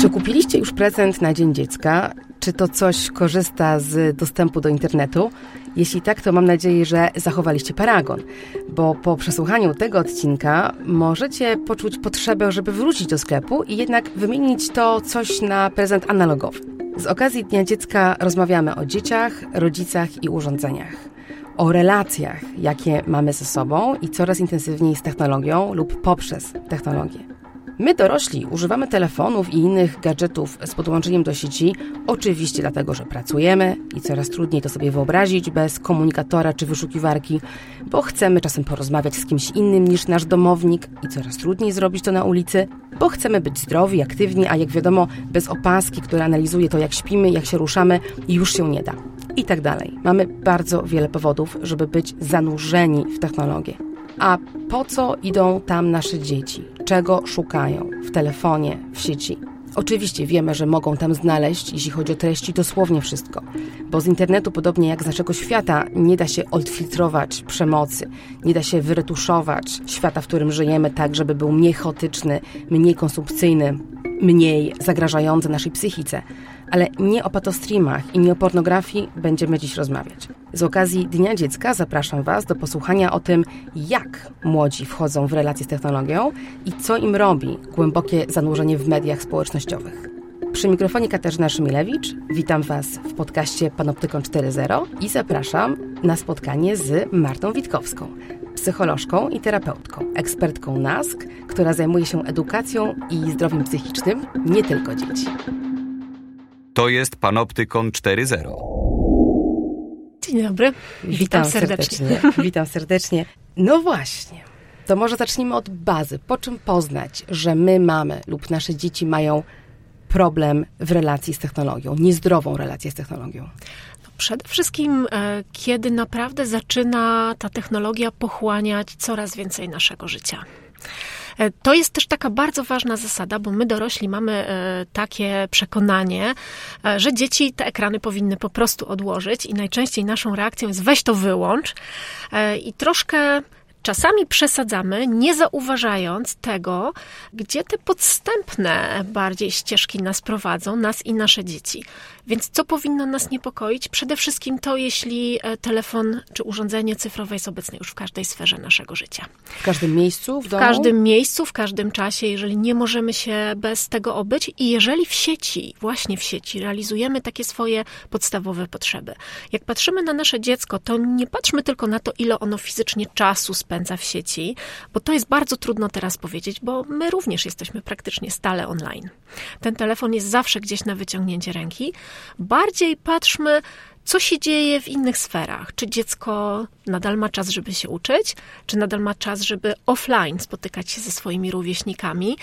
Czy kupiliście już prezent na Dzień Dziecka? Czy to coś korzysta z dostępu do internetu? Jeśli tak, to mam nadzieję, że zachowaliście paragon, bo po przesłuchaniu tego odcinka możecie poczuć potrzebę, żeby wrócić do sklepu i jednak wymienić to coś na prezent analogowy. Z okazji Dnia Dziecka rozmawiamy o dzieciach, rodzicach i urządzeniach. O relacjach, jakie mamy ze sobą i coraz intensywniej z technologią lub poprzez technologię. My dorośli używamy telefonów i innych gadżetów z podłączeniem do sieci, oczywiście dlatego, że pracujemy i coraz trudniej to sobie wyobrazić bez komunikatora czy wyszukiwarki, bo chcemy czasem porozmawiać z kimś innym niż nasz domownik i coraz trudniej zrobić to na ulicy, bo chcemy być zdrowi, aktywni, a jak wiadomo, bez opaski, która analizuje to, jak śpimy, jak się ruszamy, już się nie da. I tak dalej. Mamy bardzo wiele powodów, żeby być zanurzeni w technologię. A po co idą tam nasze dzieci? Czego szukają w telefonie, w sieci? Oczywiście wiemy, że mogą tam znaleźć, jeśli chodzi o treści, dosłownie wszystko, bo z internetu, podobnie jak z naszego świata, nie da się odfiltrować przemocy, nie da się wyretuszować świata, w którym żyjemy, tak, żeby był mniej chaotyczny, mniej konsumpcyjny, mniej zagrażający naszej psychice. Ale nie o patostreamach i nie o pornografii będziemy dziś rozmawiać. Z okazji Dnia Dziecka zapraszam Was do posłuchania o tym, jak młodzi wchodzą w relacje z technologią i co im robi głębokie zanurzenie w mediach społecznościowych. Przy mikrofonie Katarzyna Szymilewicz. Witam Was w podcaście Panoptykon 4.0 i zapraszam na spotkanie z Martą Witkowską, psycholożką i terapeutką, ekspertką NASK, która zajmuje się edukacją i zdrowiem psychicznym nie tylko dzieci. To jest Panoptykon 4.0. Dzień dobry. Witam, Witam serdecznie. serdecznie. Witam serdecznie. No właśnie. To może zacznijmy od bazy. Po czym poznać, że my mamy lub nasze dzieci mają problem w relacji z technologią, niezdrową relację z technologią? No przede wszystkim, e, kiedy naprawdę zaczyna ta technologia pochłaniać coraz więcej naszego życia. E, to jest też taka bardzo ważna zasada, bo my dorośli mamy e, takie przekonanie, e, że dzieci te ekrany powinny po prostu odłożyć i najczęściej naszą reakcją jest weź to wyłącz i troszkę czasami przesadzamy, nie zauważając tego, gdzie te podstępne bardziej ścieżki nas prowadzą, nas i nasze dzieci. Więc co powinno nas niepokoić? Przede wszystkim to, jeśli e, telefon czy urządzenie cyfrowe jest obecne już w każdej sferze naszego życia. W każdym miejscu, w domu? W każdym miejscu, w każdym czasie, jeżeli nie możemy się bez tego obyć i jeżeli w sieci, właśnie w sieci, realizujemy takie swoje podstawowe potrzeby. Jak patrzymy na nasze dziecko, to nie patrzmy tylko na to, ile ono fizycznie czasu spędza w sieci, bo to jest bardzo trudno teraz powiedzieć, bo my również jesteśmy praktycznie stale online. Ten telefon jest zawsze gdzieś na wyciągnięcie ręki, Bardziej patrzmy, co się dzieje w innych sferach. Czy dziecko nadal ma czas, żeby się uczyć, czy nadal ma czas, żeby offline spotykać się ze swoimi rówieśnikami,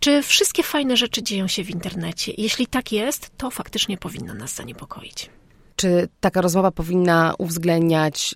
czy wszystkie fajne rzeczy dzieją się w internecie. Jeśli tak jest, to faktycznie powinno nas zaniepokoić. Czy taka rozmowa powinna uwzględniać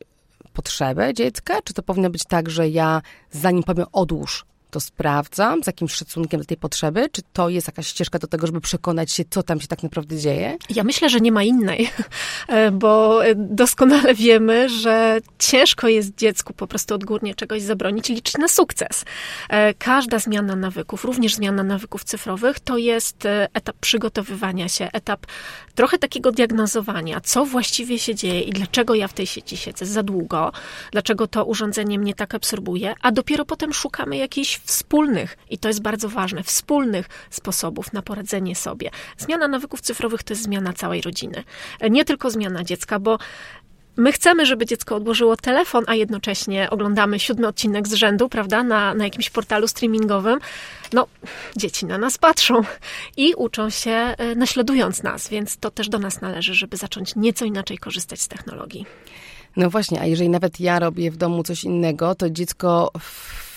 potrzebę dziecka? Czy to powinno być tak, że ja zanim powiem odłóż, to sprawdzam z jakimś szacunkiem do tej potrzeby? Czy to jest jakaś ścieżka do tego, żeby przekonać się, co tam się tak naprawdę dzieje? Ja myślę, że nie ma innej, e, bo doskonale wiemy, że ciężko jest dziecku po prostu odgórnie czegoś zabronić i liczyć na sukces. E, każda zmiana nawyków, również zmiana nawyków cyfrowych, to jest e, etap przygotowywania się, etap trochę takiego diagnozowania, co właściwie się dzieje i dlaczego ja w tej sieci siedzę za długo, dlaczego to urządzenie mnie tak absorbuje, a dopiero potem szukamy jakiejś wspólnych, i to jest bardzo ważne, wspólnych sposobów na poradzenie sobie. Zmiana nawyków cyfrowych to jest zmiana całej rodziny. Nie tylko zmiana dziecka, bo My chcemy, żeby dziecko odłożyło telefon, a jednocześnie oglądamy siódmy odcinek z rzędu, prawda, na, na jakimś portalu streamingowym. No, dzieci na nas patrzą i uczą się e, naśladując nas, więc to też do nas należy, żeby zacząć nieco inaczej korzystać z technologii. No właśnie, a jeżeli nawet ja robię w domu coś innego, to dziecko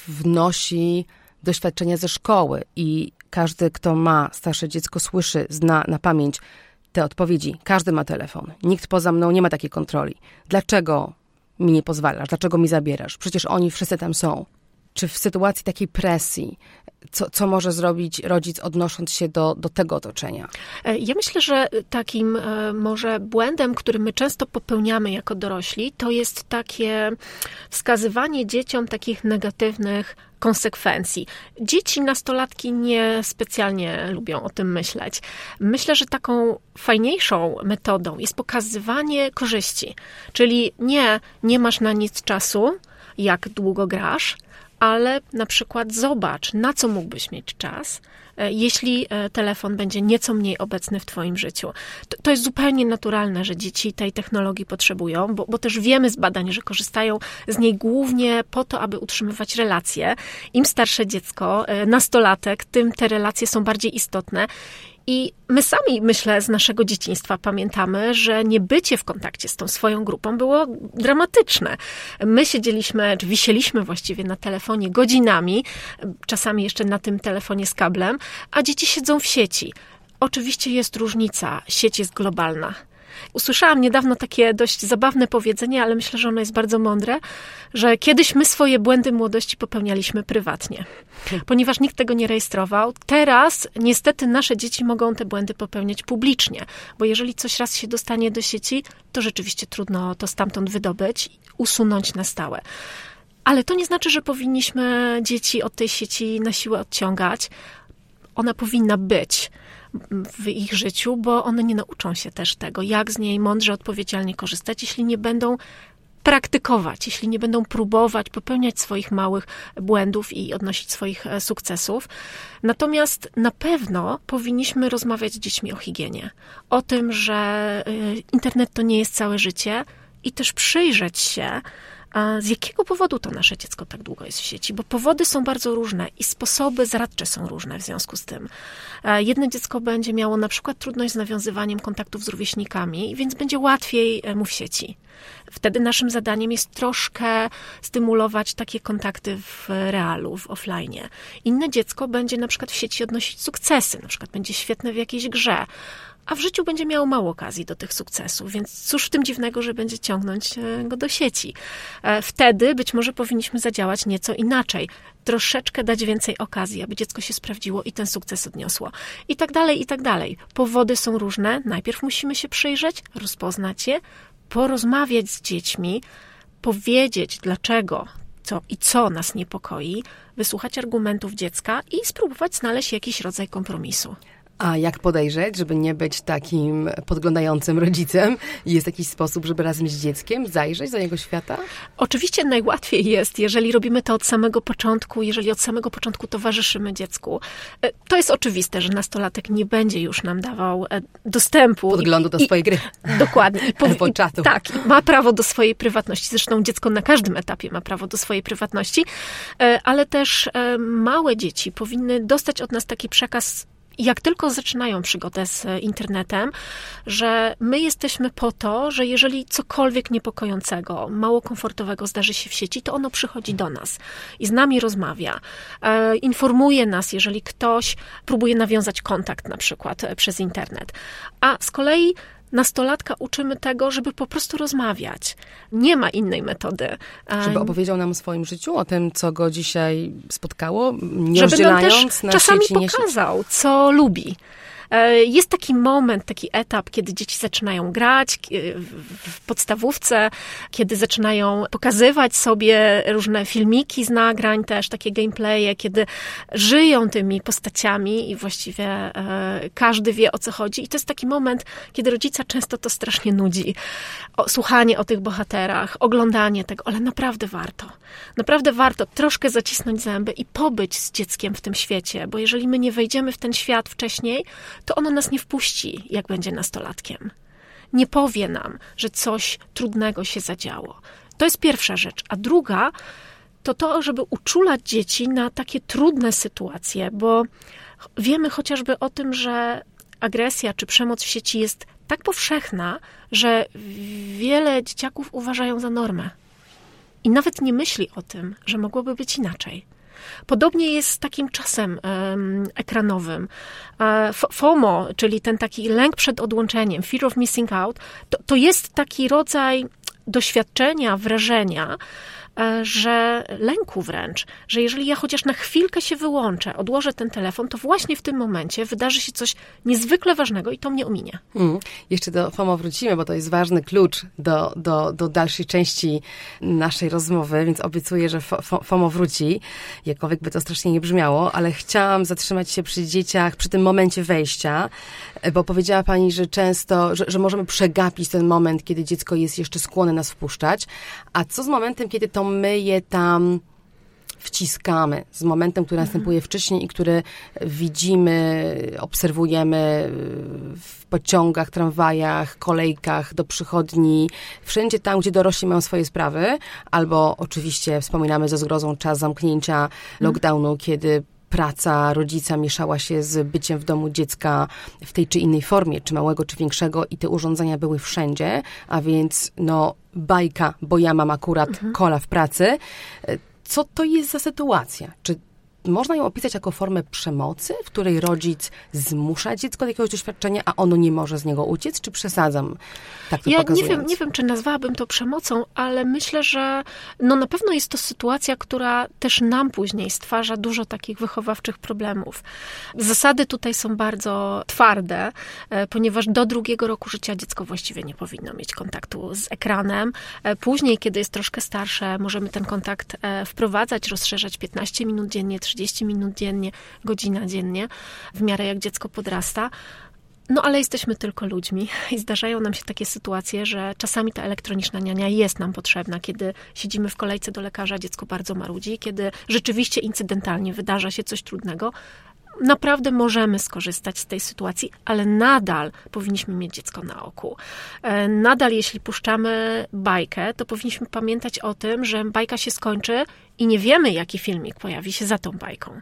wnosi doświadczenia ze szkoły i każdy, kto ma starsze dziecko, słyszy, zna na pamięć te odpowiedzi. Każdy ma telefon. Nikt poza mną nie ma takiej kontroli. Dlaczego mi nie pozwalasz? Dlaczego mi zabierasz? Przecież oni wszyscy tam są. Czy w sytuacji takiej presji, co, co może zrobić rodzic odnosząc się do, do tego otoczenia? E, ja myślę, że takim e, może błędem, który my często popełniamy jako dorośli, to jest takie wskazywanie dzieciom takich negatywnych konsekwencji. Dzieci, nastolatki nie specjalnie lubią o tym myśleć. Myślę, że taką fajniejszą metodą jest pokazywanie korzyści. Czyli nie, nie masz na nic czasu, jak długo grasz, ale na przykład zobacz, na co mógłbyś mieć czas, e, jeśli e, telefon będzie nieco mniej obecny w Twoim życiu. To, to jest zupełnie naturalne, że dzieci tej technologii potrzebują, bo, bo, też wiemy z badań, że korzystają z niej głównie po to, aby utrzymywać relacje. Im starsze dziecko, e, nastolatek, tym te relacje są bardziej istotne. I my sami, myślę, z naszego dzieciństwa pamiętamy, że niebycie w kontakcie z tą swoją grupą było dramatyczne. My siedzieliśmy, czy wisieliśmy właściwie na telefonie godzinami, czasami jeszcze na tym telefonie z kablem, a dzieci siedzą w sieci. Oczywiście jest różnica, sieć jest globalna. Usłyszałam niedawno takie dość zabawne powiedzenie, ale myślę, że ono jest bardzo mądre, że kiedyś my swoje błędy młodości popełnialiśmy prywatnie, ponieważ nikt tego nie rejestrował. Teraz niestety nasze dzieci mogą te błędy popełniać publicznie, bo jeżeli coś raz się dostanie do sieci, to rzeczywiście trudno to stamtąd wydobyć, usunąć na stałe. Ale to nie znaczy, że powinniśmy dzieci od tej sieci na siłę odciągać. Ona powinna być w ich życiu, bo one nie nauczą się też tego, jak z niej mądrze, odpowiedzialnie korzystać, jeśli nie będą praktykować, jeśli nie będą próbować popełniać swoich małych błędów i odnosić swoich e, sukcesów. Natomiast na pewno powinniśmy rozmawiać z dziećmi o higienie, o tym, że e, internet to nie jest całe życie i też przyjrzeć się, z jakiego powodu to nasze dziecko tak długo jest w sieci? Bo powody są bardzo różne i sposoby zaradcze są różne w związku z tym. Jedno dziecko będzie miało na przykład trudność z nawiązywaniem kontaktów z rówieśnikami, więc będzie łatwiej e, mu w sieci. Wtedy naszym zadaniem jest troszkę stymulować takie kontakty w realu, w offline. Inne dziecko będzie na przykład w sieci odnosić sukcesy, na przykład będzie świetne w jakiejś grze, a w życiu będzie miało mało okazji do tych sukcesów, więc cóż w tym dziwnego, że będzie ciągnąć e, go do sieci. E, wtedy być może powinniśmy zadziałać nieco inaczej. Troszeczkę dać więcej okazji, aby dziecko się sprawdziło i ten sukces odniosło. I tak dalej, i tak dalej. Powody są różne. Najpierw musimy się przyjrzeć, rozpoznać je, porozmawiać z dziećmi, powiedzieć dlaczego co i co nas niepokoi, wysłuchać argumentów dziecka i spróbować znaleźć jakiś rodzaj kompromisu. A jak podejrzeć, żeby nie być takim podglądającym rodzicem? Jest jakiś sposób, żeby razem z dzieckiem zajrzeć do jego świata? Oczywiście najłatwiej jest, jeżeli robimy to od samego początku, jeżeli od samego początku towarzyszymy dziecku. E, to jest oczywiste, że nastolatek nie będzie już nam dawał e, dostępu. Podglądu do swojej gry. Dokładnie. I po, czatu. Tak, ma prawo do swojej prywatności. Zresztą dziecko na każdym etapie ma prawo do swojej prywatności, e, ale też małe dzieci powinny dostać od nas taki przekaz jak tylko zaczynają przygodę z internetem, że my jesteśmy po to, że jeżeli cokolwiek niepokojącego, mało komfortowego zdarzy się w sieci, to ono przychodzi do nas i z nami rozmawia, e, informuje nas, jeżeli ktoś próbuje nawiązać kontakt na przykład e, przez internet. A z kolei nastolatka uczymy tego, żeby po prostu rozmawiać. Nie ma innej metody. Żeby opowiedział nam o swoim życiu, o tym, co go dzisiaj spotkało, nie żeby nam też czasami pokazał, co lubi. E, jest taki moment, taki etap, kiedy dzieci zaczynają grać w podstawówce, kiedy zaczynają pokazywać sobie różne filmiki z nagrań, też takie gameplaye, kiedy żyją tymi postaciami i właściwie e, każdy wie o co chodzi. I to jest taki moment, kiedy rodzica często to strasznie nudzi. O, słuchanie o tych bohaterach, oglądanie tego, ale naprawdę warto. Naprawdę warto troszkę zacisnąć zęby i pobyć z dzieckiem w tym świecie, bo jeżeli my nie wejdziemy w ten świat wcześniej, to ono nas nie wpuści, jak będzie nastolatkiem. Nie powie nam, że coś trudnego się zadziało. To jest pierwsza rzecz. A druga to to, żeby uczulać dzieci na takie trudne sytuacje, bo wiemy chociażby o tym, że agresja czy przemoc w sieci jest tak powszechna, że wiele dzieciaków uważają za normę. I nawet nie myśli o tym, że mogłoby być inaczej. Podobnie jest z takim czasem ekranowym. FOMO, czyli ten taki lęk przed odłączeniem, fear of missing out, to, to jest taki rodzaj doświadczenia, wrażenia, że lęku wręcz, że jeżeli ja chociaż na chwilkę się wyłączę, odłożę ten telefon, to właśnie w tym momencie wydarzy się coś niezwykle ważnego i to mnie ominie. Mm. Jeszcze do FOMO wrócimy, bo to jest ważny klucz do, do, do dalszej części naszej rozmowy, więc obiecuję, że FOMO wróci, jakkolwiek by to strasznie nie brzmiało, ale chciałam zatrzymać się przy dzieciach, przy tym momencie wejścia, bo powiedziała Pani, że często, że, że możemy przegapić ten moment, kiedy dziecko jest jeszcze skłonne nas wpuszczać, a co z momentem, kiedy to my je tam wciskamy, z momentem, który mhm. następuje wcześniej i który widzimy, obserwujemy w pociągach, tramwajach, kolejkach, do przychodni, wszędzie tam, gdzie dorośli mają swoje sprawy, albo oczywiście wspominamy ze zgrozą czas zamknięcia mhm. lockdownu, kiedy praca rodzica mieszała się z byciem w domu dziecka w tej czy innej formie, czy małego, czy większego i te urządzenia były wszędzie, a więc no bajka, bo ja mam akurat mhm. kola w pracy. Co to jest za sytuacja? Czy można ją opisać jako formę przemocy, w której rodzic zmusza dziecko do jakiegoś doświadczenia, a ono nie może z niego uciec, czy przesadzam? Tak to ja nie wiem, nie wiem, czy nazwałabym to przemocą, ale myślę, że no na pewno jest to sytuacja, która też nam później stwarza dużo takich wychowawczych problemów. Zasady tutaj są bardzo twarde, e, ponieważ do drugiego roku życia dziecko właściwie nie powinno mieć kontaktu z ekranem. E, później, kiedy jest troszkę starsze, możemy ten kontakt e, wprowadzać, rozszerzać 15 minut dziennie, 30 minut dziennie, godzina dziennie, w miarę jak dziecko podrasta. No ale jesteśmy tylko ludźmi i zdarzają nam się takie sytuacje, że czasami ta elektroniczna niania jest nam potrzebna, kiedy siedzimy w kolejce do lekarza, dziecko bardzo marudzi, kiedy rzeczywiście incydentalnie wydarza się coś trudnego, naprawdę możemy skorzystać z tej sytuacji, ale nadal powinniśmy mieć dziecko na oku. E, nadal, jeśli puszczamy bajkę, to powinniśmy pamiętać o tym, że bajka się skończy i nie wiemy, jaki filmik pojawi się za tą bajką.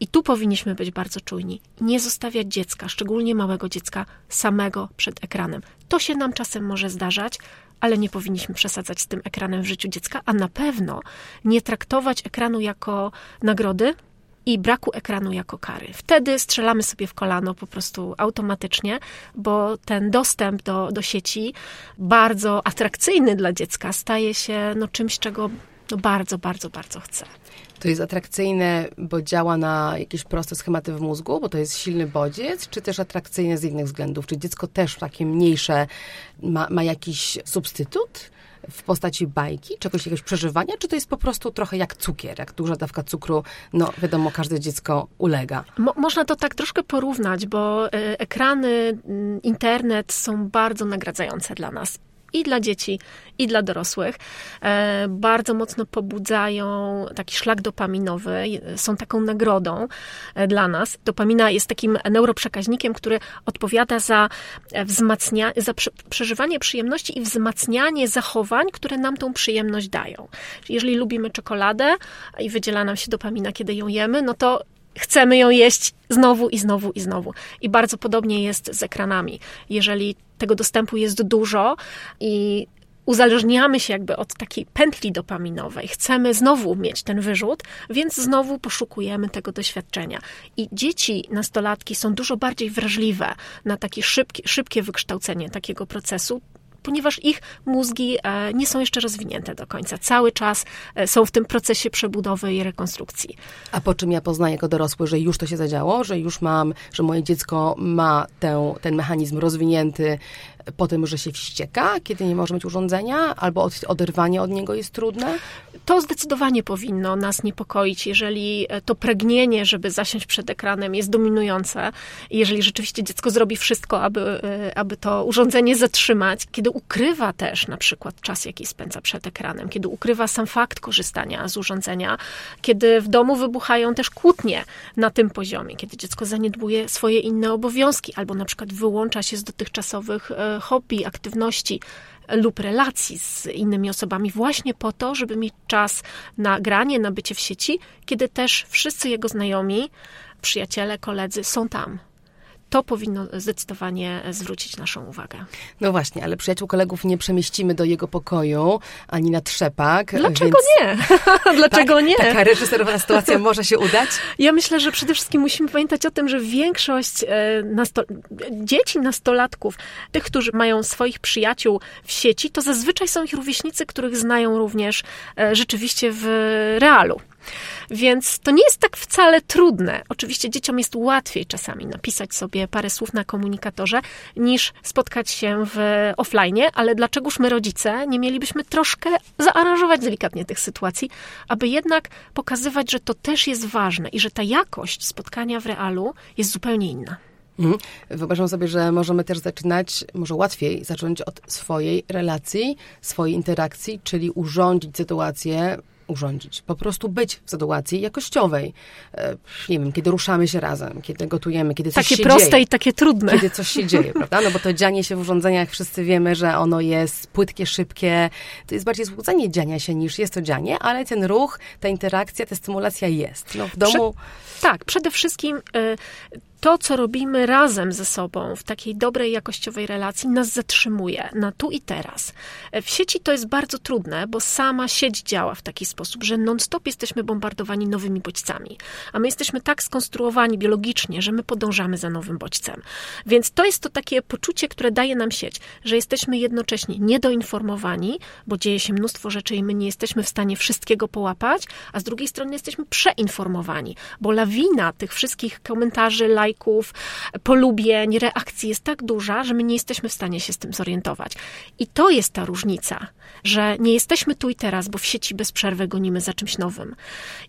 I tu powinniśmy być bardzo czujni. Nie zostawiać dziecka, szczególnie małego dziecka, samego przed ekranem. To się nam czasem może zdarzać, ale nie powinniśmy przesadzać z tym ekranem w życiu dziecka, a na pewno nie traktować ekranu jako nagrody, i braku ekranu jako kary. Wtedy strzelamy sobie w kolano po prostu automatycznie, bo ten dostęp do, do sieci, bardzo atrakcyjny dla dziecka, staje się no, czymś, czego no, bardzo, bardzo, bardzo chce. To jest atrakcyjne, bo działa na jakieś proste schematy w mózgu, bo to jest silny bodziec, czy też atrakcyjne z innych względów? Czy dziecko też takie mniejsze ma, ma jakiś substytut? W postaci bajki, czegoś, jakiegoś przeżywania, czy to jest po prostu trochę jak cukier, jak duża dawka cukru, no wiadomo, każde dziecko ulega. Mo można to tak troszkę porównać, bo y, ekrany, y, internet są bardzo nagradzające dla nas i dla dzieci, i dla dorosłych. E, bardzo mocno pobudzają taki szlak dopaminowy, są taką nagrodą e, dla nas. Dopamina jest takim neuroprzekaźnikiem, który odpowiada za e, wzmacnianie, za przeżywanie przyjemności i wzmacnianie zachowań, które nam tą przyjemność dają. Jeżeli lubimy czekoladę i wydziela nam się dopamina, kiedy ją jemy, no to chcemy ją jeść znowu i znowu i znowu. I bardzo podobnie jest z ekranami. Jeżeli tego dostępu jest dużo i uzależniamy się jakby od takiej pętli dopaminowej, chcemy znowu mieć ten wyrzut, więc znowu poszukujemy tego doświadczenia. I dzieci, nastolatki są dużo bardziej wrażliwe na takie szybkie, szybkie wykształcenie takiego procesu, ponieważ ich mózgi e, nie są jeszcze rozwinięte do końca. Cały czas e, są w tym procesie przebudowy i rekonstrukcji. A po czym ja poznaję jako dorosły, że już to się zadziało, że już mam, że moje dziecko ma tę, ten mechanizm rozwinięty, po tym, że się wścieka, kiedy nie może mieć urządzenia, albo od, oderwanie od niego jest trudne? To zdecydowanie powinno nas niepokoić, jeżeli e, to pragnienie, żeby zasiąść przed ekranem jest dominujące, jeżeli rzeczywiście dziecko zrobi wszystko, aby, e, aby to urządzenie zatrzymać, kiedy ukrywa też na przykład czas, jaki spędza przed ekranem, kiedy ukrywa sam fakt korzystania z urządzenia, kiedy w domu wybuchają też kłótnie na tym poziomie, kiedy dziecko zaniedbuje swoje inne obowiązki, albo na przykład wyłącza się z dotychczasowych e, hobby, aktywności lub relacji z innymi osobami, właśnie po to, żeby mieć czas na granie, na bycie w sieci, kiedy też wszyscy jego znajomi, przyjaciele, koledzy są tam to powinno zdecydowanie zwrócić naszą uwagę. No właśnie, ale przyjaciół kolegów nie przemieścimy do jego pokoju, ani na trzepak. Dlaczego więc... nie? Dlaczego tak, nie? Taka reżyserowana sytuacja może się udać? Ja myślę, że przede wszystkim musimy pamiętać o tym, że większość e, nasto- dzieci, nastolatków, tych, którzy mają swoich przyjaciół w sieci, to zazwyczaj są ich rówieśnicy, których znają również e, rzeczywiście w realu. Więc to nie jest tak wcale trudne. Oczywiście dzieciom jest łatwiej czasami napisać sobie parę słów na komunikatorze, niż spotkać się w offline, ale dlaczegoż my rodzice nie mielibyśmy troszkę zaaranżować delikatnie tych sytuacji, aby jednak pokazywać, że to też jest ważne i że ta jakość spotkania w realu jest zupełnie inna. Mhm. Wyobrażam sobie, że możemy też zaczynać, może łatwiej zacząć od swojej relacji, swojej interakcji, czyli urządzić sytuację urządzić. Po prostu być w sytuacji jakościowej. E, nie wiem, kiedy ruszamy się razem, kiedy gotujemy, kiedy coś takie się proste dzieje. i takie trudne. Kiedy coś się dzieje, prawda? No bo to dzianie się w urządzeniach, wszyscy wiemy, że ono jest płytkie, szybkie. To jest bardziej złudzenie dziania się niż jest to dzianie, ale ten ruch, ta interakcja, ta stymulacja jest. No w domu... Prze- tak, przede wszystkim... Y- to, co robimy razem ze sobą w takiej dobrej, jakościowej relacji, nas zatrzymuje na tu i teraz. W sieci to jest bardzo trudne, bo sama sieć działa w taki sposób, że non-stop jesteśmy bombardowani nowymi bodźcami. A my jesteśmy tak skonstruowani biologicznie, że my podążamy za nowym bodźcem. Więc to jest to takie poczucie, które daje nam sieć, że jesteśmy jednocześnie niedoinformowani, bo dzieje się mnóstwo rzeczy i my nie jesteśmy w stanie wszystkiego połapać, a z drugiej strony jesteśmy przeinformowani, bo lawina tych wszystkich komentarzy, lajków, lajków, polubień, reakcji jest tak duża, że my nie jesteśmy w stanie się z tym zorientować. I to jest ta różnica, że nie jesteśmy tu i teraz, bo w sieci bez przerwy gonimy za czymś nowym.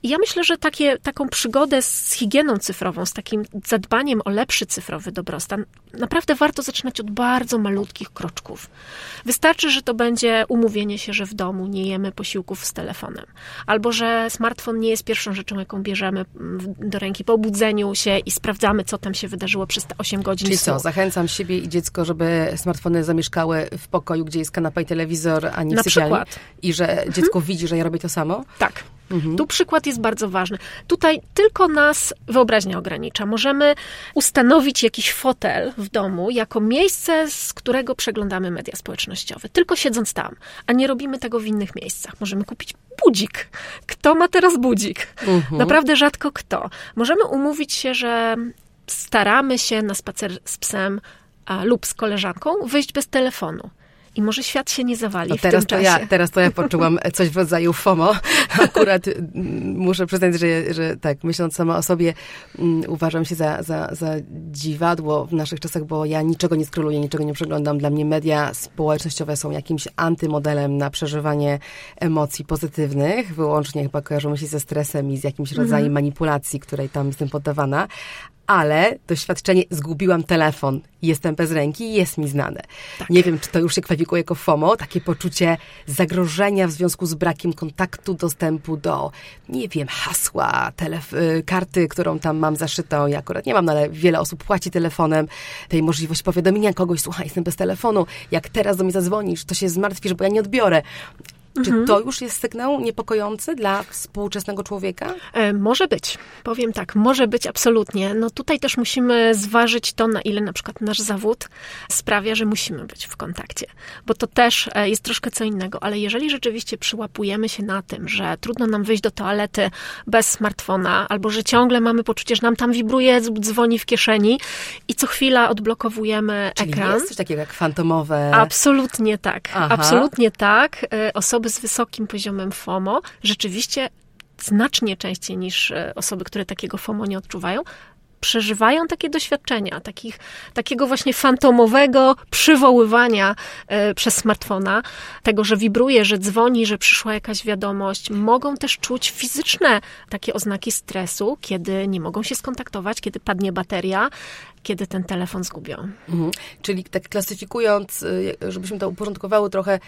I ja myślę, że takie, taką przygodę z higieną cyfrową, z takim zadbaniem o lepszy cyfrowy dobrostan, naprawdę warto zaczynać od bardzo malutkich kroczków. Wystarczy, że to będzie umówienie się, że w domu nie jemy posiłków z telefonem, albo że smartfon nie jest pierwszą rzeczą, jaką bierzemy do ręki po obudzeniu się i sprawdzamy, co tam się wydarzyło przez te 8 godzin. Czyli co, zachęcam siebie i dziecko, żeby smartfony zamieszkały w pokoju, gdzie jest kanapa i telewizor, a nie w Na sypialni. przykład. I że dziecko widzi, że ja robię to samo? Tak. Tu przykład jest bardzo ważny. Tutaj tylko nas wyobraźnia ogranicza. Możemy ustanowić jakiś fotel w domu jako miejsce, z którego przeglądamy media społecznościowe. Tylko siedząc tam, a nie robimy tego w innych miejscach. Możemy kupić budzik. Kto ma teraz budzik? Naprawdę rzadko kto. Możemy umówić się, że staramy się na spacer z psem a, lub z koleżanką wyjść bez telefonu. I może świat się nie zawali No w teraz, tym to czasie. ja, teraz to ja poczułam coś w rodzaju FOMO. Akurat mm, muszę przyznać, że, że tak, myśląc sama o sobie, um, uważam się za, za, za dziwadło w naszych czasach, bo ja niczego nie skroluję, niczego nie przeglądam. Dla mnie media społecznościowe są jakimś antymodelem na przeżywanie emocji pozytywnych. Wyłącznie chyba kojarzą się ze stresem i z jakimś rodzajem manipulacji, której tam jestem poddawana ale doświadczenie zgubiłam telefon, jestem bez ręki, jest mi znane. Tak. Nie wiem, czy to już się kwalifikuje jako FOMO, takie poczucie zagrożenia w związku z brakiem kontaktu, dostępu do, nie wiem, hasła, telef- y, karty, którą tam mam zaszytą. Ja akurat nie mam, no ale wiele osób płaci telefonem, tej możliwości powiadomienia kogoś, słuchaj, jestem bez telefonu, jak teraz do mnie zadzwonisz, to się zmartwisz, bo ja nie odbiorę. Czy to już jest sygnał niepokojący dla współczesnego człowieka? E, Może być. Powiem tak, może być absolutnie. No tutaj też musimy zważyć to, na ile na przykład nasz zawód sprawia, że musimy być w kontakcie. Bo to też e, jest troszkę co innego. Ale jeżeli rzeczywiście przyłapujemy się na tym, że trudno nam wyjść do toalety bez smartfona, albo że ciągle mamy poczucie, że nam tam wibruje, dzwoni w kieszeni i co chwila odblokowujemy Czyli ekran. jest coś takiego jak fantomowe... Absolutnie tak. Aha. Absolutnie tak. E, Osoby z wysokim poziomem FOMO rzeczywiście znacznie częściej niż e, osoby, które takiego FOMO nie odczuwają, przeżywają takie doświadczenia, takich, takiego właśnie fantomowego przywoływania e, przez smartfona, tego, że wibruje, że dzwoni, że przyszła jakaś wiadomość. Mogą też czuć fizyczne takie oznaki stresu, kiedy nie mogą się skontaktować, kiedy padnie bateria, kiedy ten telefon zgubią. Mhm. Czyli tak klasyfikując, y, żebyśmy to uporządkowały trochę,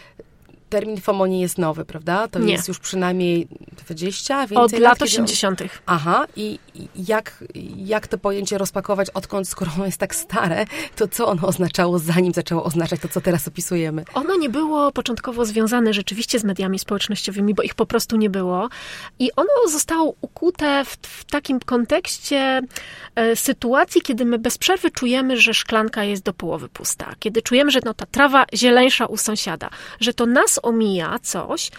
termin FOMO nie jest nowy, prawda? To Nie. jest już przynajmniej 20, więcej Od lat on- 80. Aha, i i jak, jak to pojęcie rozpakować, odkąd, skoro ono jest tak stare, to co ono oznaczało, zanim zaczęło oznaczać to, co teraz opisujemy? Ono nie było początkowo związane rzeczywiście z mediami społecznościowymi, bo ich po prostu nie było. I ono zostało ukute w, w takim kontekście e, sytuacji, kiedy my bez przerwy czujemy, że szklanka jest do połowy pusta. Kiedy czujemy, że no, ta trawa zieleńsza u sąsiada, że to nas omija coś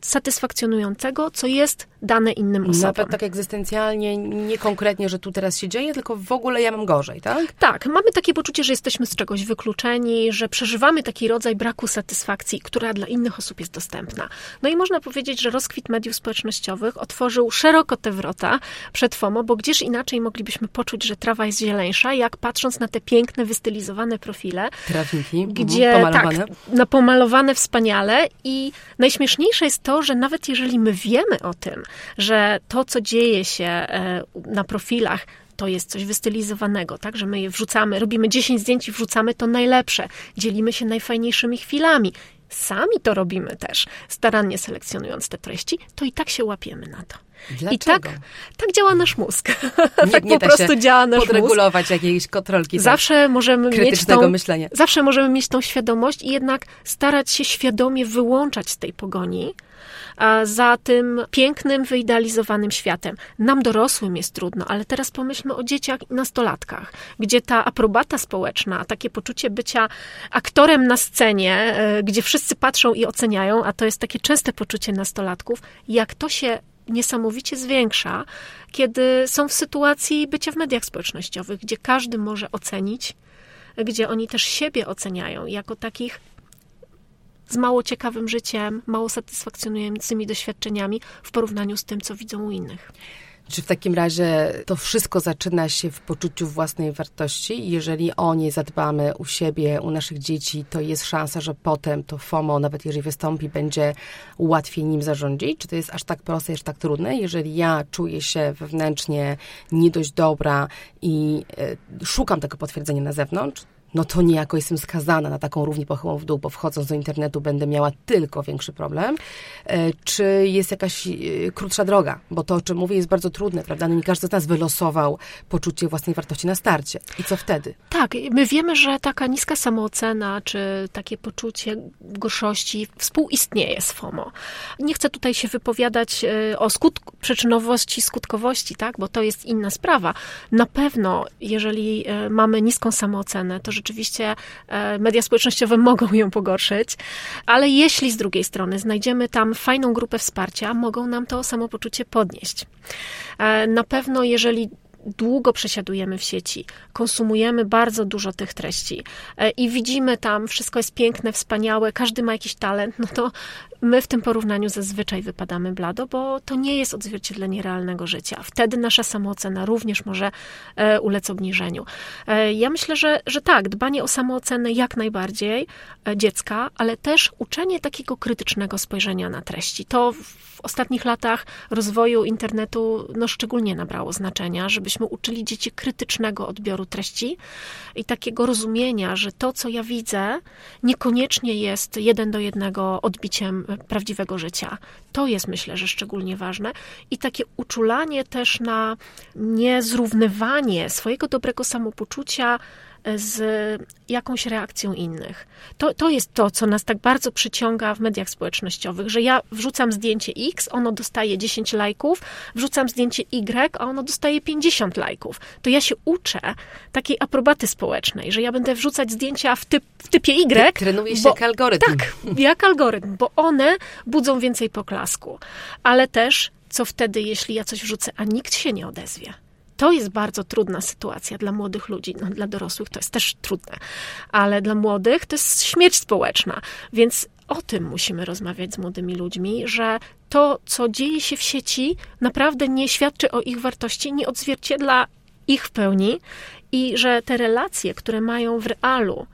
satysfakcjonującego, co jest dane innym osobom. Nawet tak egzystencjalnie, nie konkretnie, że tu teraz się dzieje, tylko w ogóle ja mam gorzej, tak? Tak, mamy takie poczucie, że jesteśmy z czegoś wykluczeni, że przeżywamy taki rodzaj braku satysfakcji, która dla innych osób jest dostępna. No i można powiedzieć, że rozkwit mediów społecznościowych otworzył szeroko te wrota przed FOMO, bo gdzież inaczej moglibyśmy poczuć, że trawa jest zieleńsza, jak patrząc na te piękne, wystylizowane profile, Trawniki, gdzie mhm, pomalowane. tak, pomalowane wspaniale i najśmieszniejsze jest to, że nawet jeżeli my wiemy o tym, że to, co dzieje się e, na profilach, to jest coś wystylizowanego, tak, że my je wrzucamy, robimy 10 zdjęć i wrzucamy to najlepsze, dzielimy się najfajniejszymi chwilami. Sami to robimy też, starannie selekcjonując te treści, to i tak się łapiemy na to. Dlaczego? I tak, tak działa nasz mózg. Nie- tak nie po prostu działa nasz mózg. Podregulować jakiejś kontrolki tak, Zawsze możemy mieć tą, myślenia. Zawsze możemy mieć tą świadomość i jednak starać się świadomie wyłączać z tej pogoni za tym pięknym, wyidealizowanym światem. Nam dorosłym jest trudno, ale teraz pomyślmy o dzieciach i nastolatkach, gdzie ta aprobata społeczna, takie poczucie bycia aktorem na scenie, e, gdzie wszyscy patrzą i oceniają, a to jest takie częste poczucie nastolatków, jak to się niesamowicie zwiększa, kiedy są w sytuacji bycia w mediach społecznościowych, gdzie każdy może ocenić, gdzie oni też siebie oceniają jako takich z mało ciekawym życiem, mało satysfakcjonującymi doświadczeniami w porównaniu z tym, co widzą u innych. Czy w takim razie to wszystko zaczyna się w poczuciu własnej wartości? Jeżeli o nie zadbamy u siebie, u naszych dzieci, to jest szansa, że potem to FOMO, nawet jeżeli wystąpi, będzie łatwiej nim zarządzić? Czy to jest aż tak proste, aż tak trudne? Jeżeli ja czuję się wewnętrznie nie dość dobra i e, szukam tego potwierdzenia na zewnątrz, no to niejako jestem skazana na taką równię pochyłą w dół, bo wchodząc do internetu będę miała tylko większy problem. E, Czy jest jakaś e, krótsza droga? Bo to, o czym mówię, jest bardzo trudne, prawda? No nie każdy z nas wylosował poczucie własnej wartości na starcie. I co wtedy? Tak, my wiemy, że taka niska samoocena, czy takie poczucie gorszości współistnieje z FOMO. Nie chcę tutaj się wypowiadać e, o skutku, przyczynowości, skutkowości, tak, bo to jest inna sprawa. Na pewno, jeżeli mamy niską samoocenę, to rzeczywiście e, media społecznościowe mogą ją pogorszyć, ale jeśli z drugiej strony znajdziemy tam fajną grupę wsparcia, mogą nam to samopoczucie podnieść. E, Na pewno, jeżeli długo przesiadujemy w sieci, konsumujemy bardzo dużo tych treści e, i widzimy tam, wszystko jest piękne, wspaniałe, każdy ma jakiś talent, no to my w tym porównaniu zazwyczaj wypadamy blado, bo to nie jest odzwierciedlenie realnego życia. Wtedy nasza samoocena również może e, ulec obniżeniu. E, Ja myślę, że, że tak, dbanie o samoocenę jak najbardziej e, dziecka, ale też uczenie takiego krytycznego spojrzenia na treści. To w ostatnich latach rozwoju internetu no, szczególnie nabrało znaczenia, żebyśmy uczyli dzieci krytycznego odbioru treści i takiego rozumienia, że to, co ja widzę, niekoniecznie jest jeden do jednego odbiciem prawdziwego życia. To jest, myślę, że szczególnie ważne. I takie uczulanie też na niezrównywanie swojego dobrego samopoczucia z jakąś reakcją innych. To, to jest to, co nas tak bardzo przyciąga w mediach społecznościowych, że ja wrzucam zdjęcie X, ono dostaje 10 lajków, wrzucam zdjęcie Y, a ono dostaje 50 lajków. To ja się uczę takiej aprobaty społecznej, że ja będę wrzucać zdjęcia w, typ, w typie Y. Trenuje się bo- jak algorytm. Tak, jak algorytm, bo one budzą więcej poklasku. Ale też, co wtedy, jeśli ja coś wrzucę, a nikt się nie odezwie? To jest bardzo trudna sytuacja dla młodych ludzi. No, dla dorosłych to jest też trudne, ale dla młodych to jest śmierć społeczna. Więc o tym musimy rozmawiać z młodymi ludźmi, że to, co dzieje się w sieci, naprawdę nie świadczy o ich wartości, nie odzwierciedla ich w pełni i że te relacje, które mają w realu,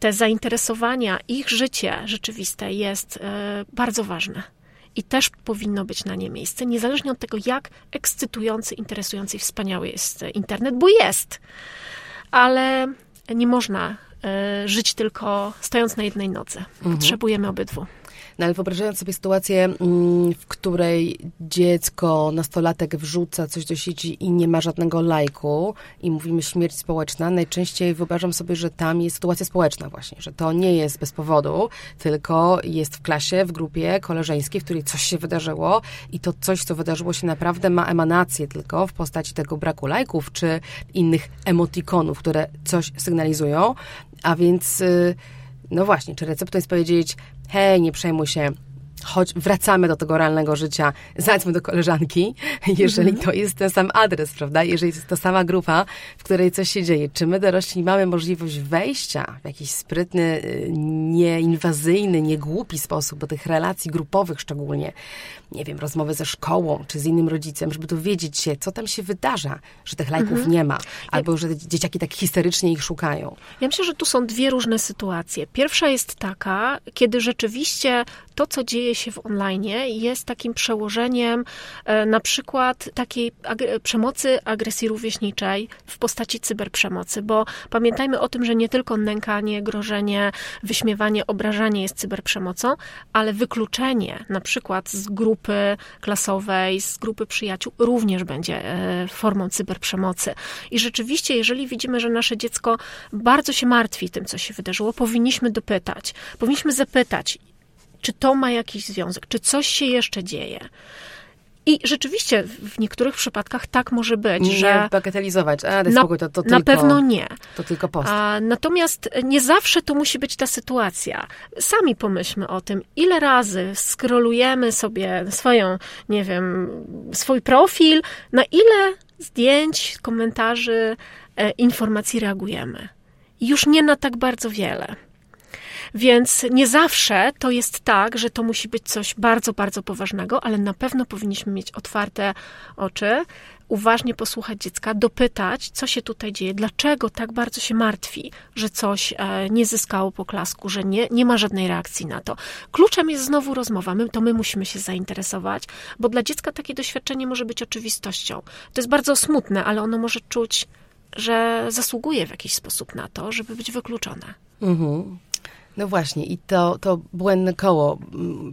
te zainteresowania, ich życie rzeczywiste jest e, bardzo ważne. I też powinno być na nie miejsce, niezależnie od tego, jak ekscytujący, interesujący i wspaniały jest internet, bo jest. Ale nie można e, żyć tylko stojąc na jednej nodze. Potrzebujemy obydwu. No ale wyobrażając sobie sytuację, mm, w której dziecko, nastolatek wrzuca coś do sieci i nie ma żadnego lajku i mówimy śmierć społeczna, najczęściej wyobrażam sobie, że tam jest sytuacja społeczna właśnie, że to nie jest bez powodu, tylko jest w klasie, w grupie koleżeńskiej, w której coś się wydarzyło i to coś, co wydarzyło się naprawdę ma emanację tylko w postaci tego braku lajków czy innych emotikonów, które coś sygnalizują, a więc... Yy, no właśnie, czy receptą jest powiedzieć, hej, nie przejmuj się, choć wracamy do tego realnego życia, zadzwoń do koleżanki, jeżeli to jest ten sam adres, prawda? Jeżeli jest to sama grupa, w której coś się dzieje. Czy my dorośli mamy możliwość wejścia w jakiś sprytny, y, nieinwazyjny, niegłupi sposób do tych relacji grupowych szczególnie, nie wiem, rozmowy ze szkołą czy z innym rodzicem, żeby dowiedzieć się, co tam się wydarza, że tych lajków mhm. nie ma, albo że dzieciaki tak histerycznie ich szukają. Ja myślę, że tu są dwie różne sytuacje. Pierwsza jest taka, kiedy rzeczywiście to, co dzieje się w online, jest takim przełożeniem e, na przykład takiej przemocy agresji rówieśniczej w postaci cyberprzemocy, bo pamiętajmy o tym, że nie tylko nękanie, grożenie, wyśmiewanie, obrażanie jest cyberprzemocą, ale wykluczenie na przykład z grupy klasowej, z grupy przyjaciół również będzie e, formą cyberprzemocy. I rzeczywiście, jeżeli widzimy, że nasze dziecko bardzo się martwi tym, co się wydarzyło, powinniśmy dopytać, powinniśmy zapytać, czy to ma jakiś związek, czy coś się jeszcze dzieje. I rzeczywiście w niektórych przypadkach tak może być, nie że. bagatelizować, a na, spokój, to, to na tylko, pewno nie. To tylko post. A, natomiast nie zawsze to musi być ta sytuacja. Sami pomyślmy o tym, ile razy skrolujemy sobie swoją, nie wiem, swój profil, na ile zdjęć, komentarzy, e, informacji reagujemy. Już nie na tak bardzo wiele. Więc nie zawsze to jest tak, że to musi być coś bardzo, bardzo poważnego, ale na pewno powinniśmy mieć otwarte oczy, uważnie posłuchać dziecka, dopytać, co się tutaj dzieje, dlaczego tak bardzo się martwi, że coś e, nie zyskało poklasku, że nie, nie ma żadnej reakcji na to. Kluczem jest znowu rozmowa, my, to my musimy się zainteresować, bo dla dziecka takie doświadczenie może być oczywistością. To jest bardzo smutne, ale ono może czuć, że zasługuje w jakiś sposób na to, żeby być wykluczone. Mhm. No właśnie, i to, to błędne koło,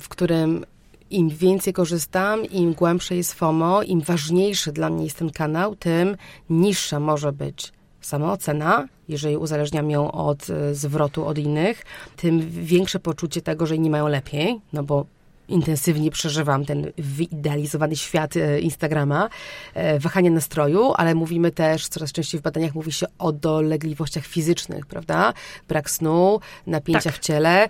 w którym im więcej korzystam, im głębsze jest FOMO, im ważniejszy dla mnie jest ten kanał, tym niższa może być samoocena, jeżeli uzależniam ją od y, zwrotu od innych, tym większe poczucie tego, że inni mają lepiej, no bo intensywnie przeżywam ten wyidealizowany świat e, Instagrama, e, wahanie nastroju, ale mówimy też, coraz częściej w badaniach mówi się o dolegliwościach fizycznych, prawda? Brak snu, napięcia tak. w ciele. E,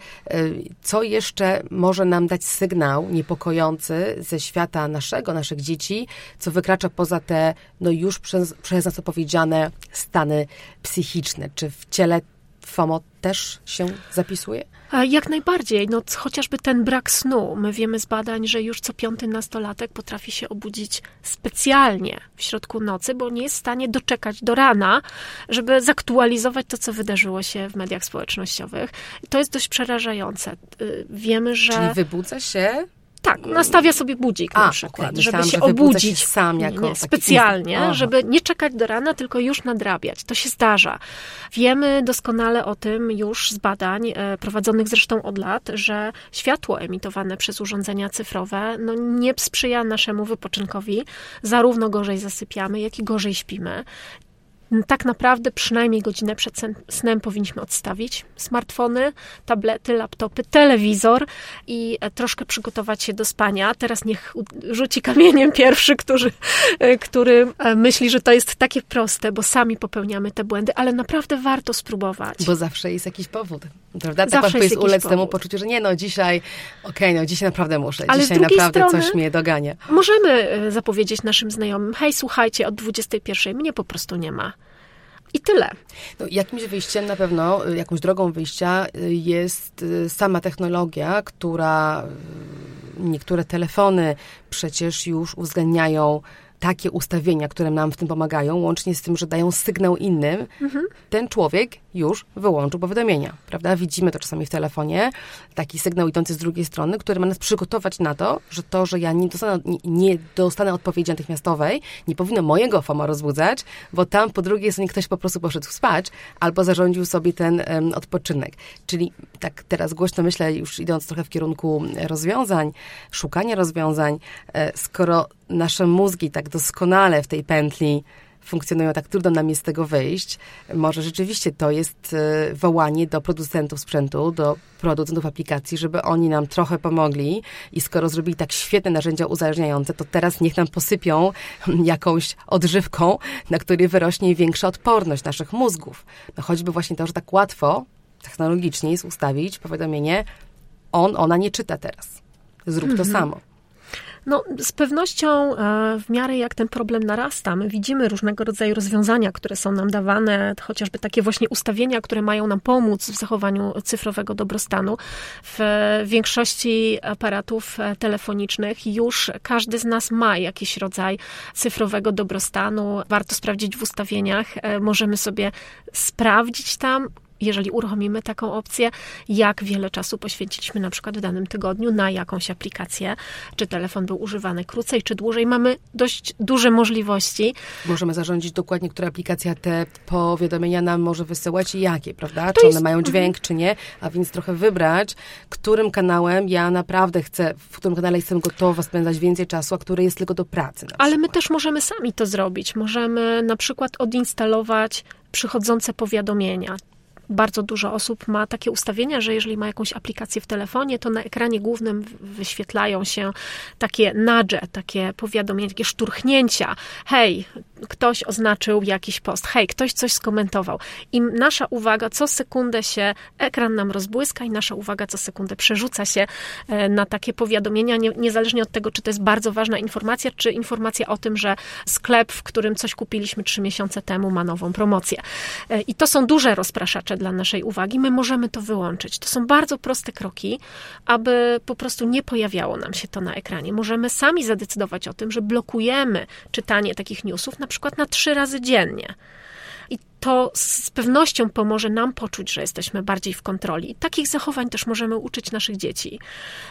co jeszcze może nam dać sygnał niepokojący ze świata naszego, naszych dzieci, co wykracza poza te, no już przez, przez nas opowiedziane stany psychiczne? Czy w ciele FOMO też się zapisuje? Jak najbardziej. No, chociażby ten brak snu. My wiemy z badań, że już co piąty nastolatek potrafi się obudzić specjalnie w środku nocy, bo nie jest w stanie doczekać do rana, żeby zaktualizować to, co wydarzyło się w mediach społecznościowych. To jest dość przerażające. Y, wiemy, że. Czyli wybudza się tak, nastawia sobie budzik A, na przykład, okay. żeby się obudzić się sam jako nie, specjalnie, żeby nie czekać do rana, tylko już nadrabiać. To się zdarza. Wiemy doskonale o tym już z badań, e, prowadzonych zresztą od lat, że światło emitowane przez urządzenia cyfrowe no, nie sprzyja naszemu wypoczynkowi. Zarówno gorzej zasypiamy, jak i gorzej śpimy tak naprawdę przynajmniej godzinę przed snem powinniśmy odstawić smartfony, tablety, laptopy, telewizor i e, troszkę przygotować się do spania. Teraz niech rzuci kamieniem pierwszy, który, e, który e, myśli, że to jest takie proste, bo sami popełniamy te błędy, ale naprawdę warto spróbować. Bo zawsze jest jakiś powód, prawda? Tak zawsze jest, jest ulec powód. temu poczuciu, że nie, no dzisiaj, okej, okay, no dzisiaj naprawdę muszę, ale dzisiaj naprawdę strony, coś mnie dogania. Możemy zapowiedzieć naszym znajomym, hej, słuchajcie, od 21 mnie po prostu nie ma. I tyle. No, jakimś wyjściem na pewno, y, jakąś drogą wyjścia y, jest y, sama technologia, która niektóre telefony przecież już uwzględniają takie ustawienia, które nam w tym pomagają, łącznie z tym, że dają sygnał innym, mhm. ten człowiek już wyłączył powiadomienia, prawda? Widzimy to czasami w telefonie, taki sygnał idący z drugiej strony, który ma nas przygotować na to, że to, że ja nie dostanę, nie, nie dostanę odpowiedzi natychmiastowej, nie powinno mojego FOMO rozbudzać, bo tam po drugiej stronie ktoś po prostu poszedł spać albo zarządził sobie ten um, odpoczynek. Czyli tak teraz głośno myślę, już idąc trochę w kierunku rozwiązań, szukania rozwiązań, e, skoro nasze mózgi tak doskonale w tej pętli funkcjonują, tak trudno nam jest z tego wyjść. Może rzeczywiście to jest e, wołanie do producentów sprzętu, do producentów aplikacji, żeby oni nam trochę pomogli i skoro zrobili tak świetne narzędzia uzależniające, to teraz niech nam posypią jakąś odżywką, na której wyrośnie większa odporność naszych mózgów. No choćby właśnie to, że tak łatwo technologicznie jest ustawić powiadomienie on, ona nie czyta teraz. Zrób to mhm. samo. No, z pewnością e, w miarę jak ten problem narasta, my widzimy różnego rodzaju rozwiązania, które są nam dawane, chociażby takie właśnie ustawienia, które mają nam pomóc w zachowaniu cyfrowego dobrostanu. W większości aparatów e, telefonicznych już każdy z nas ma jakiś rodzaj cyfrowego dobrostanu. Warto sprawdzić w ustawieniach. E, możemy sobie sprawdzić tam, jeżeli uruchomimy taką opcję, jak wiele czasu poświęciliśmy na przykład w danym tygodniu na jakąś aplikację, czy telefon był używany krócej, czy dłużej. Mamy dość duże możliwości. Możemy zarządzić dokładnie, która aplikacja te powiadomienia nam może wysyłać i jakie, prawda? To czy one mają mhm. dźwięk, czy nie, a więc trochę wybrać, którym kanałem ja naprawdę chcę, w którym kanale jestem gotowa spędzać więcej czasu, a który jest tylko do pracy. Ale my też możemy sami to zrobić. Możemy na przykład odinstalować przychodzące powiadomienia bardzo dużo osób ma takie ustawienia, że jeżeli ma jakąś aplikację w telefonie, to na ekranie głównym wyświetlają się takie nudge, takie powiadomienia, takie szturchnięcia. Hej, ktoś oznaczył jakiś post, hej, ktoś coś skomentował. I nasza uwaga co sekundę się, ekran nam rozbłyska i nasza uwaga co sekundę przerzuca się e, na takie powiadomienia, nie, niezależnie od tego, czy to jest bardzo ważna informacja, czy informacja o tym, że sklep, w którym coś kupiliśmy trzy miesiące temu, ma nową promocję. E, I to są duże rozpraszacze dla naszej uwagi. My możemy to wyłączyć. To są bardzo proste kroki, aby po prostu nie pojawiało nam się to na ekranie. Możemy sami zadecydować o tym, że blokujemy czytanie takich newsów, na przykład na trzy razy dziennie. I to z pewnością pomoże nam poczuć, że jesteśmy bardziej w kontroli. Takich zachowań też możemy uczyć naszych dzieci,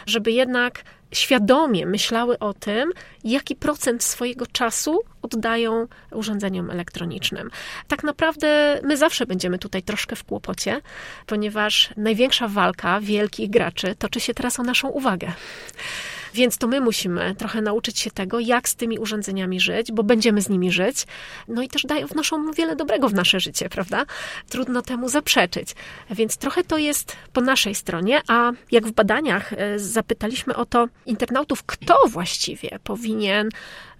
żeby jednak świadomie myślały o tym, jaki procent swojego czasu oddają urządzeniom elektronicznym. Tak naprawdę my zawsze będziemy tutaj troszkę w kłopocie, ponieważ największa walka wielkich graczy toczy się teraz o naszą uwagę. Więc to my musimy trochę nauczyć się tego, jak z tymi urządzeniami żyć, bo będziemy z nimi żyć. No i też dają, wnoszą wiele dobrego w nasze życie, prawda? Trudno temu zaprzeczyć. Więc trochę to jest po naszej stronie, a jak w badaniach e, zapytaliśmy o to internautów, kto właściwie powinien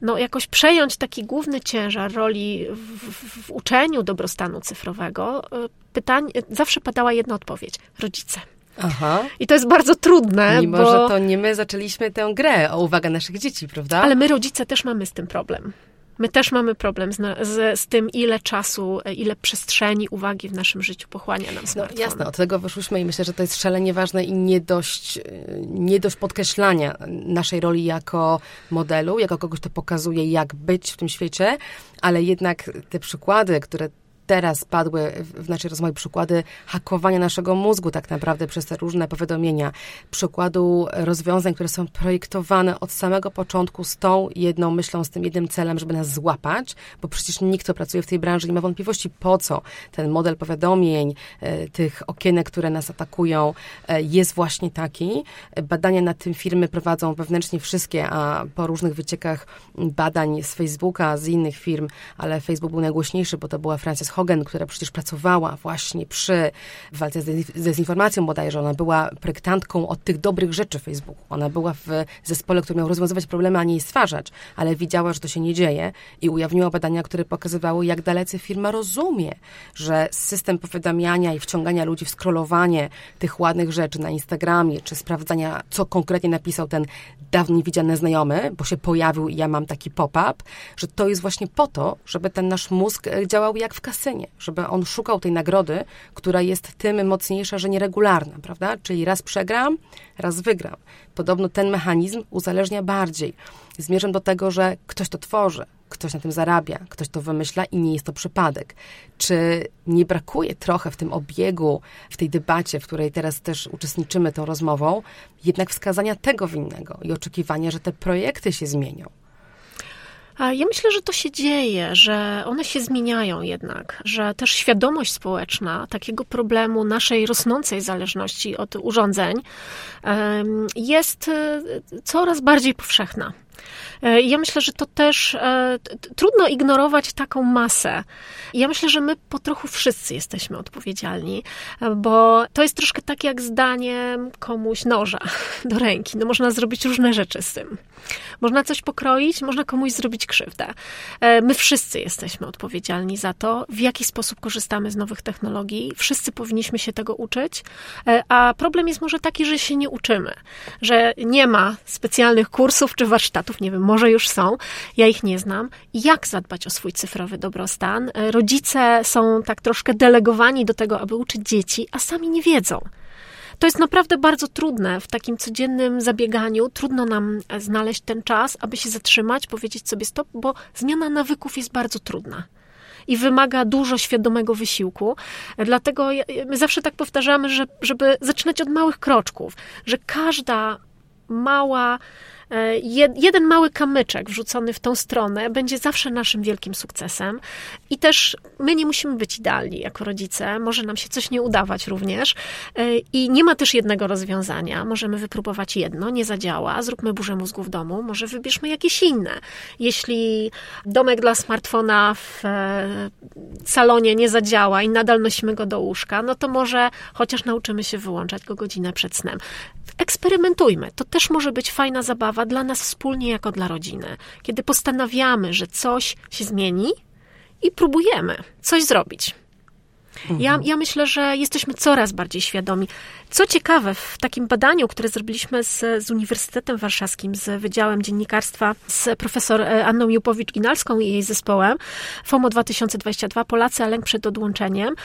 no, jakoś przejąć taki główny ciężar roli w, w uczeniu dobrostanu cyfrowego, e, pytań, zawsze padała jedna odpowiedź: rodzice. Aha. I to jest bardzo trudne. Mimo, bo... że to nie my zaczęliśmy tę grę o uwagę naszych dzieci, prawda? Ale my, rodzice, też mamy z tym problem. My też mamy problem z, z, z, tym, ile czasu, ile przestrzeni, uwagi w naszym życiu pochłania nam no, smartfon. No jasne, od tego wyszłyśmy i myślę, że to jest szalenie ważne i nie dość, nie dość podkreślania naszej roli jako modelu, jako kogoś, kto pokazuje, jak być w tym świecie, ale jednak te przykłady, które teraz padły w naszej rozmowie przykłady hakowania naszego mózgu tak naprawdę przez te różne powiadomienia, przykładu rozwiązań, które są projektowane od samego początku z tą jedną myślą, z tym jednym celem, żeby nas złapać, bo przecież nikt, kto pracuje w tej branży, nie ma wątpliwości, po co ten model powiadomień, e, tych okienek, które nas atakują, e, jest właśnie taki. Badania nad tym firmy prowadzą wewnętrznie wszystkie, a po różnych wyciekach badań z Facebooka, z innych firm, ale Facebook był najgłośniejszy, bo to była Frances Hogan, która przecież pracowała właśnie przy walce z dezinformacją bodajże, ona była projektantką od tych dobrych rzeczy Facebooku. Ona była w zespole, który miał rozwiązywać problemy, a nie je stwarzać, ale widziała, że to się nie dzieje i ujawniła badania, które pokazywały, jak dalece firma rozumie, że system powiadamiania i wciągania ludzi w scrollowanie tych ładnych rzeczy na Instagramie, czy sprawdzania, co konkretnie napisał ten dawno niewidziany znajomy, bo się pojawił i ja mam taki pop-up, że to jest właśnie po to, żeby ten nasz mózg e, działał jak w kasynie kasynie, żeby on szukał tej nagrody, która jest tym mocniejsza, że nieregularna, prawda? Czyli raz przegram, raz wygram. Podobno ten mechanizm uzależnia bardziej. Zmierzam do tego, że ktoś to tworzy, ktoś na tym zarabia, ktoś to wymyśla i nie jest to przypadek. Czy nie brakuje trochę w tym obiegu, w tej debacie, w której teraz też uczestniczymy tą rozmową, jednak wskazania tego winnego i oczekiwania, że te projekty się zmienią? Ja myślę, że to się dzieje, że one się zmieniają jednak, że też świadomość społeczna takiego problemu naszej rosnącej zależności od urządzeń jest e, coraz bardziej powszechna. E, ja myślę, że to też e, trudno ignorować taką masę. Ja myślę, że my po trochu wszyscy jesteśmy odpowiedzialni, e, bo to jest troszkę tak jak zdanie komuś noża do ręki. No można zrobić różne rzeczy z tym. Można coś pokroić, można komuś zrobić krzywdę. My wszyscy jesteśmy odpowiedzialni za to, w jaki sposób korzystamy z nowych technologii. Wszyscy powinniśmy się tego uczyć, a problem jest może taki, że się nie uczymy, że nie ma specjalnych kursów czy warsztatów, nie wiem, może już są, ja ich nie znam. Jak zadbać o swój cyfrowy dobrostan? E, rodzice są tak troszkę delegowani do tego, aby uczyć dzieci, a sami nie wiedzą. To jest naprawdę bardzo trudne w takim codziennym zabieganiu. Trudno nam e, znaleźć ten czas, aby się zatrzymać, powiedzieć sobie stop, bo zmiana nawyków jest bardzo trudna i wymaga dużo świadomego wysiłku. Dlatego my zawsze tak powtarzamy, że, żeby zaczynać od małych kroczków, że każda mała jeden mały kamyczek wrzucony w tą stronę będzie zawsze naszym wielkim sukcesem. I też my nie musimy być idealni jako rodzice, może nam się coś nie udawać również. E, I nie ma też jednego rozwiązania. Możemy wypróbować jedno, nie zadziała, zróbmy burzę mózgu w domu, może wybierzmy jakieś inne. Jeśli domek dla smartfona w e, salonie nie zadziała i nadal nosimy go do łóżka, no to może chociaż nauczymy się wyłączać go godzinę przed snem. Eksperymentujmy. To też może być fajna zabawa dla nas wspólnie, jako dla rodziny. Kiedy postanawiamy, że coś się zmieni i próbujemy coś zrobić. Ja, mhm. ja myślę, że jesteśmy coraz bardziej świadomi. Co ciekawe, w takim badaniu, które zrobiliśmy z, z Uniwersytetem Warszawskim, z Wydziałem Dziennikarstwa, z profesor e, Anną Jupowicz-Ginalską i jej zespołem, FOMO 2022, Polacy, a lęk przed odłączeniem,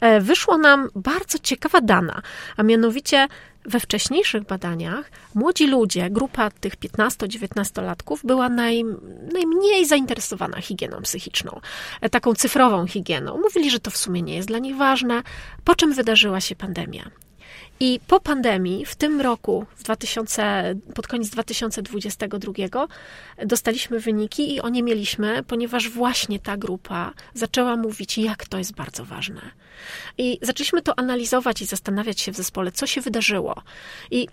e, wyszło nam bardzo ciekawa dana, a mianowicie we wcześniejszych badaniach młodzi ludzie, grupa tych 15-19-latków była naj, najmniej zainteresowana higieną psychiczną, e, taką cyfrową higieną. Mówili, że to w sumie nie jest dla nich ważne, po czym wydarzyła się pandemia. I po pandemii, w tym roku, w 2000, pod koniec 2022, dostaliśmy wyniki i o nie mieliśmy, ponieważ właśnie ta grupa zaczęła mówić, jak to jest bardzo ważne. I zaczęliśmy to analizować i zastanawiać się w zespole, co się wydarzyło. I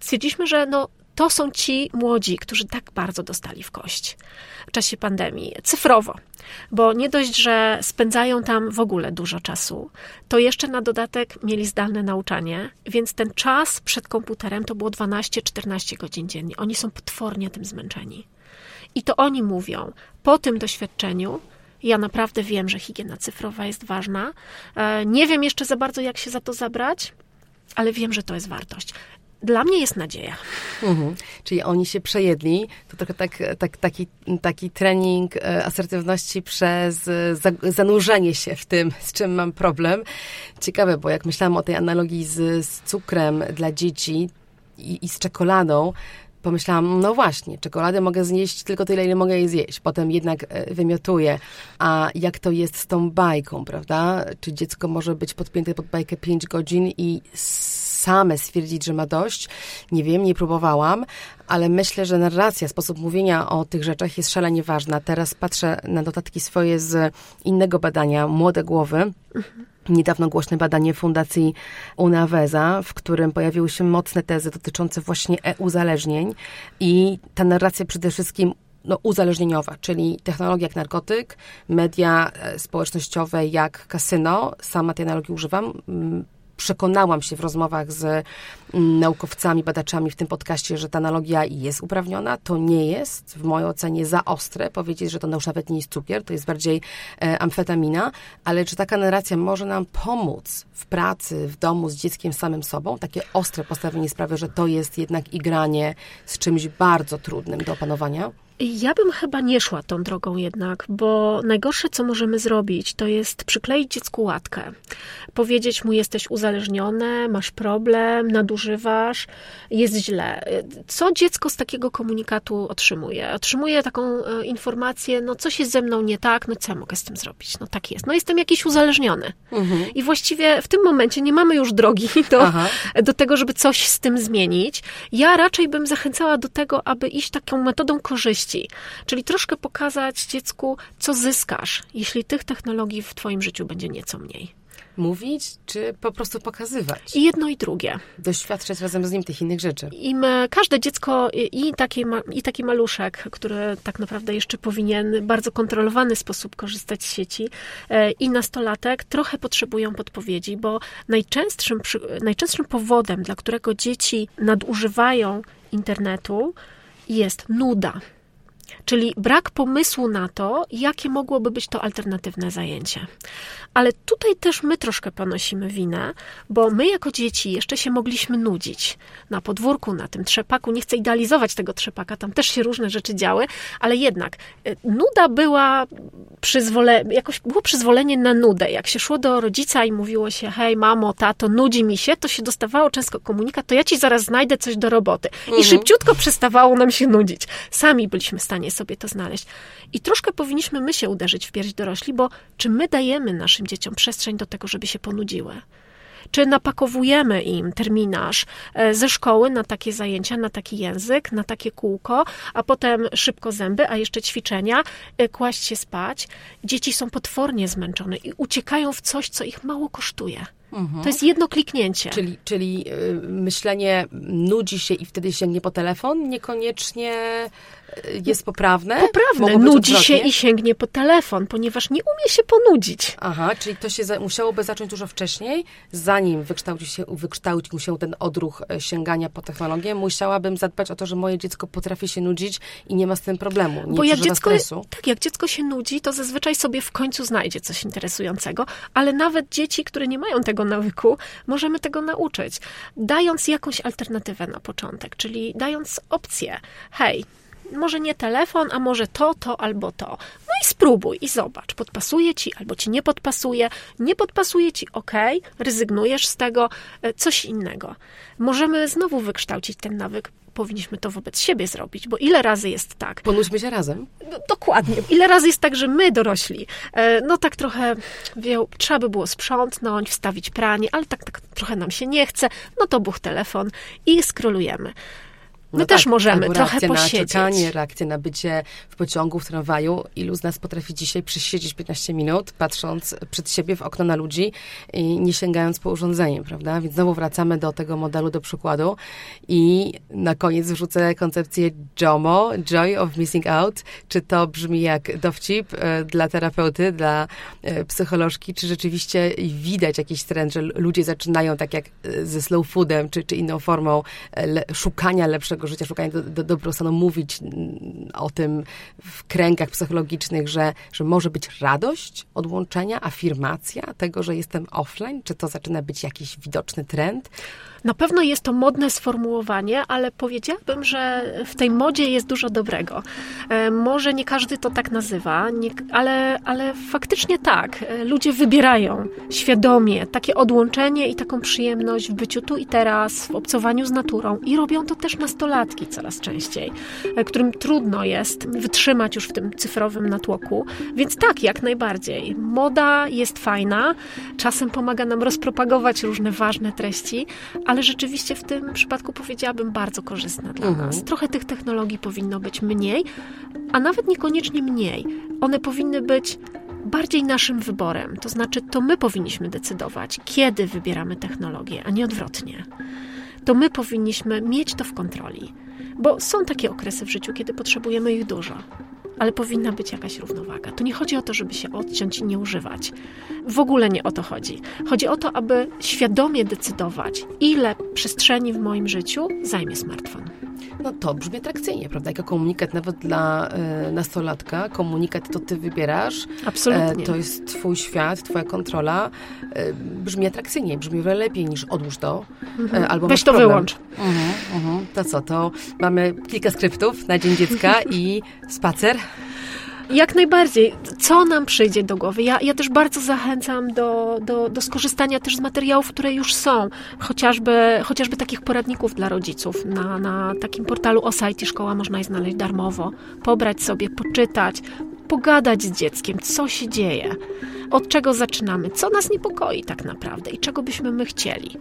stwierdziliśmy, że no, to są ci młodzi, którzy tak bardzo dostali w kość w czasie pandemii, cyfrowo, bo nie dość, że spędzają tam w ogóle dużo czasu, to jeszcze na dodatek mieli zdalne nauczanie, więc ten czas przed komputerem to było 12-14 godzin dziennie. Oni są potwornie tym zmęczeni. I to oni mówią, po tym doświadczeniu, ja naprawdę wiem, że higiena cyfrowa jest ważna. E, nie wiem jeszcze za bardzo, jak się za to zabrać, ale wiem, że to jest wartość dla mnie jest nadzieja. Mhm. Czyli oni się przejedli. To trochę tak, tak, taki, taki trening e, asertywności przez e, zanurzenie się w tym, z czym mam problem. Ciekawe, bo jak myślałam o tej analogii z, z cukrem dla dzieci i, i z czekoladą, pomyślałam, no właśnie, czekoladę mogę znieść tylko tyle, ile mogę jej zjeść. Potem jednak e, wymiotuję. A jak to jest z tą bajką, prawda? Czy dziecko może być podpięte pod bajkę 5 godzin i same stwierdzić, że ma dość. Nie wiem, nie próbowałam, ale myślę, że narracja, sposób mówienia o tych rzeczach jest szalenie ważna. Teraz patrzę na dodatki swoje z innego badania, Młode Głowy. niedawno głośne badanie Fundacji Unaweza, w którym pojawiły się mocne tezy dotyczące właśnie e-uzależnień i ta narracja przede wszystkim no, uzależnieniowa, czyli technologia jak narkotyk, media e, społecznościowe jak kasyno, sama tej analogii używam, przekonałam się w rozmowach z mm, naukowcami, badaczami w tym podcaście, że ta analogia jest uprawniona. To nie jest w mojej ocenie za ostre powiedzieć, że to już nawet nie jest cukier, to jest bardziej e, amfetamina, ale czy taka narracja może nam pomóc w pracy, w domu z dzieckiem samym sobą? Takie ostre postawienie sprawy, że to jest jednak igranie z czymś bardzo trudnym do opanowania? Ja bym chyba nie szła tą drogą jednak, bo najgorsze, co możemy zrobić, to jest przykleić dziecku łatkę. powiedzieć mu jesteś uzależniony, masz problem, nadużywasz, jest źle. Co dziecko z takiego komunikatu otrzymuje? Otrzymuje taką e, informację, no coś jest ze mną nie tak, no co ja mogę z tym zrobić? No tak jest. No jestem jakiś uzależniony. Mhm. I właściwie w tym momencie nie mamy już drogi do, do tego, żeby coś z tym zmienić. Ja raczej bym zachęcała do tego, aby iść taką metodą korzyści, czyli troszkę pokazać dziecku, co zyskasz, jeśli tych technologii w Twoim życiu będzie nieco mniej. Mówić, czy po prostu pokazywać? I jedno, i drugie. Doświadczać razem z nim tych innych rzeczy. I my, każde dziecko, i taki, i taki maluszek, który tak naprawdę jeszcze powinien w bardzo kontrolowany sposób korzystać z sieci, e, i nastolatek trochę potrzebują podpowiedzi, bo najczęstszym, najczęstszym powodem, dla którego dzieci nadużywają internetu, jest nuda czyli brak pomysłu na to, jakie mogłoby być to alternatywne zajęcie. Ale tutaj też my troszkę ponosimy winę, bo my jako dzieci jeszcze się mogliśmy nudzić na podwórku, na tym trzepaku. Nie chcę idealizować tego trzepaka, tam też się różne rzeczy działy, ale jednak y, nuda była przyzwole, jakoś było przyzwolenie na nudę. Jak się szło do rodzica i mówiło się, hej mamo, tato, nudzi mi się, to się dostawało często komunikat, to ja ci zaraz znajdę coś do roboty. I mhm. szybciutko przestawało nam się nudzić. Sami byliśmy w stanie sobie to znaleźć. I troszkę powinniśmy my się uderzyć w pierś dorośli, bo czy my dajemy naszym dzieciom przestrzeń do tego, żeby się ponudziły? Czy napakowujemy im terminarz e, ze szkoły na takie zajęcia, na taki język, na takie kółko, a potem szybko zęby, a jeszcze ćwiczenia, e, kłaść się spać? Dzieci są potwornie zmęczone i uciekają w coś, co ich mało kosztuje. Mhm. To jest jedno kliknięcie. Czyli, czyli yy, myślenie nudzi się i wtedy sięgnie po telefon, niekoniecznie jest poprawne? Poprawne. Nudzi się i sięgnie po telefon, ponieważ nie umie się ponudzić. Aha, czyli to się za, musiałoby zacząć dużo wcześniej, zanim wykształcił się, wykształcił się ten odruch e, sięgania po technologię. Musiałabym zadbać o to, że moje dziecko potrafi się nudzić i nie ma z tym problemu. Nie Bo jak dziecko, stresu. tak, jak dziecko się nudzi, to zazwyczaj sobie w końcu znajdzie coś interesującego, ale nawet dzieci, które nie mają tego nawyku, możemy tego nauczyć, dając jakąś alternatywę na początek, czyli dając opcję. Hej, może nie telefon, a może to, to albo to. No i spróbuj i zobacz, podpasuje ci albo ci nie podpasuje. Nie podpasuje ci, ok, rezygnujesz z tego, e, coś innego. Możemy znowu wykształcić ten nawyk powinniśmy to wobec siebie zrobić, bo ile razy jest tak? Ponudźmy się razem. No, dokładnie. Ile razy jest tak, że my dorośli, e, no tak trochę, wie, trzeba by było sprzątnąć, wstawić pranie, ale tak, tak trochę nam się nie chce, no to buch telefon i skrolujemy. My no też tak, możemy trochę posiedzieć. na czekanie, reakcję na bycie w pociągu, w tramwaju. Ilu z nas potrafi dzisiaj przysiedzieć 15 minut, patrząc przed siebie w okno na ludzi i nie sięgając po urządzenie, prawda? Więc znowu wracamy do tego modelu, do przykładu. I na koniec wrzucę koncepcję JOMO, Joy of Missing Out. Czy to brzmi jak dowcip e, dla terapeuty, dla e, psycholożki, czy rzeczywiście widać jakiś trend, że ludzie zaczynają tak jak e, ze slow foodem, czy, czy inną formą szukania lepszego naszego życia, szukanie do, do dobrostanu, mówić o tym w kręgach psychologicznych, że, że może być radość odłączenia, afirmacja tego, że jestem offline? Czy to zaczyna być jakiś widoczny trend? Na pewno jest to modne sformułowanie, ale powiedziałabym, że w tej modzie jest dużo dobrego. E, może nie każdy to tak nazywa, nie, ale, ale faktycznie tak. E, ludzie wybierają świadomie takie odłączenie i taką przyjemność w byciu tu i teraz, w obcowaniu z naturą i robią to też nastolatki coraz częściej, e, którym trudno jest wytrzymać już w tym cyfrowym natłoku. Więc tak, jak najbardziej. Moda jest fajna, czasem pomaga nam rozpropagować różne ważne treści, ale rzeczywiście w tym przypadku powiedziałabym bardzo korzystna dla mhm. nas. Trochę tych technologii powinno być mniej, a nawet niekoniecznie mniej. One powinny być bardziej naszym wyborem. To znaczy, to my powinniśmy decydować, kiedy wybieramy technologię, a nie odwrotnie. To my powinniśmy mieć to w kontroli, bo są takie okresy w życiu, kiedy potrzebujemy ich dużo ale powinna być jakaś równowaga. To nie chodzi o to, żeby się odciąć i nie używać. W ogóle nie o to chodzi. Chodzi o to, aby świadomie decydować, ile przestrzeni w moim życiu zajmie smartfon. No to brzmi atrakcyjnie, prawda? Jako komunikat nawet dla e, nastolatka. Komunikat to ty wybierasz. Absolutnie. E, to jest twój świat, twoja kontrola. E, brzmi atrakcyjnie, brzmi wiele lepiej niż odłóż to. E, mhm. albo Weź to problem. wyłącz. Mhm, mhm. To co, to mamy kilka skryptów na Dzień Dziecka i spacer. Jak najbardziej. Co nam przyjdzie do głowy? Ja, ja też bardzo zachęcam do, do, do skorzystania też z materiałów, które już są. Chociażby, chociażby takich poradników dla rodziców. Na, na takim portalu Osajti Szkoła można je znaleźć darmowo. Pobrać sobie, poczytać, pogadać z dzieckiem, co się dzieje, od czego zaczynamy, co nas niepokoi tak naprawdę i czego byśmy my chcieli.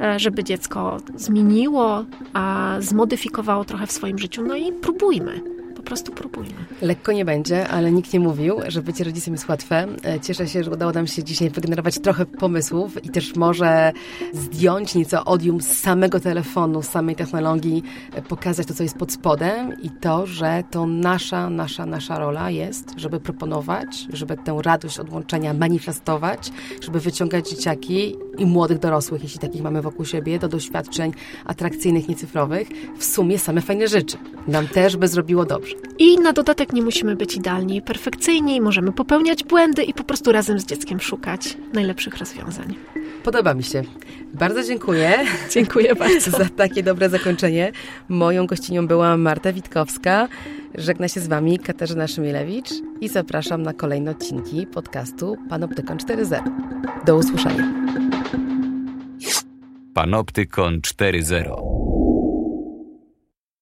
E, żeby dziecko zmieniło, a zmodyfikowało trochę w swoim życiu. No i próbujmy prostu próbujmy. Lekko nie będzie, ale nikt nie mówił, że bycie rodzicem jest łatwe. Cieszę się, że udało nam się dzisiaj wygenerować trochę pomysłów i też może zdjąć nieco odium z samego telefonu, z samej technologii, e, pokazać to, co jest pod spodem i to, że to nasza, nasza, nasza rola jest, żeby proponować, żeby tę radość odłączenia manifestować, żeby wyciągać dzieciaki i młodych dorosłych, jeśli takich mamy wokół siebie, do doświadczeń atrakcyjnych, niecyfrowych. W sumie same fajne rzeczy. Nam też by zrobiło dobrze. I na dodatek nie musimy być idealni i perfekcyjni, możemy popełniać błędy i po prostu razem z dzieckiem szukać najlepszych rozwiązań. Podoba mi się. Bardzo dziękuję. Dziękuję bardzo. Za takie dobre zakończenie. Moją gościnią była Marta Witkowska. Żegna się z Wami Katarzyna Szymielewicz i zapraszam na kolejne odcinki podcastu Panoptykon 4.0. Do usłyszenia. Panoptykon 4.0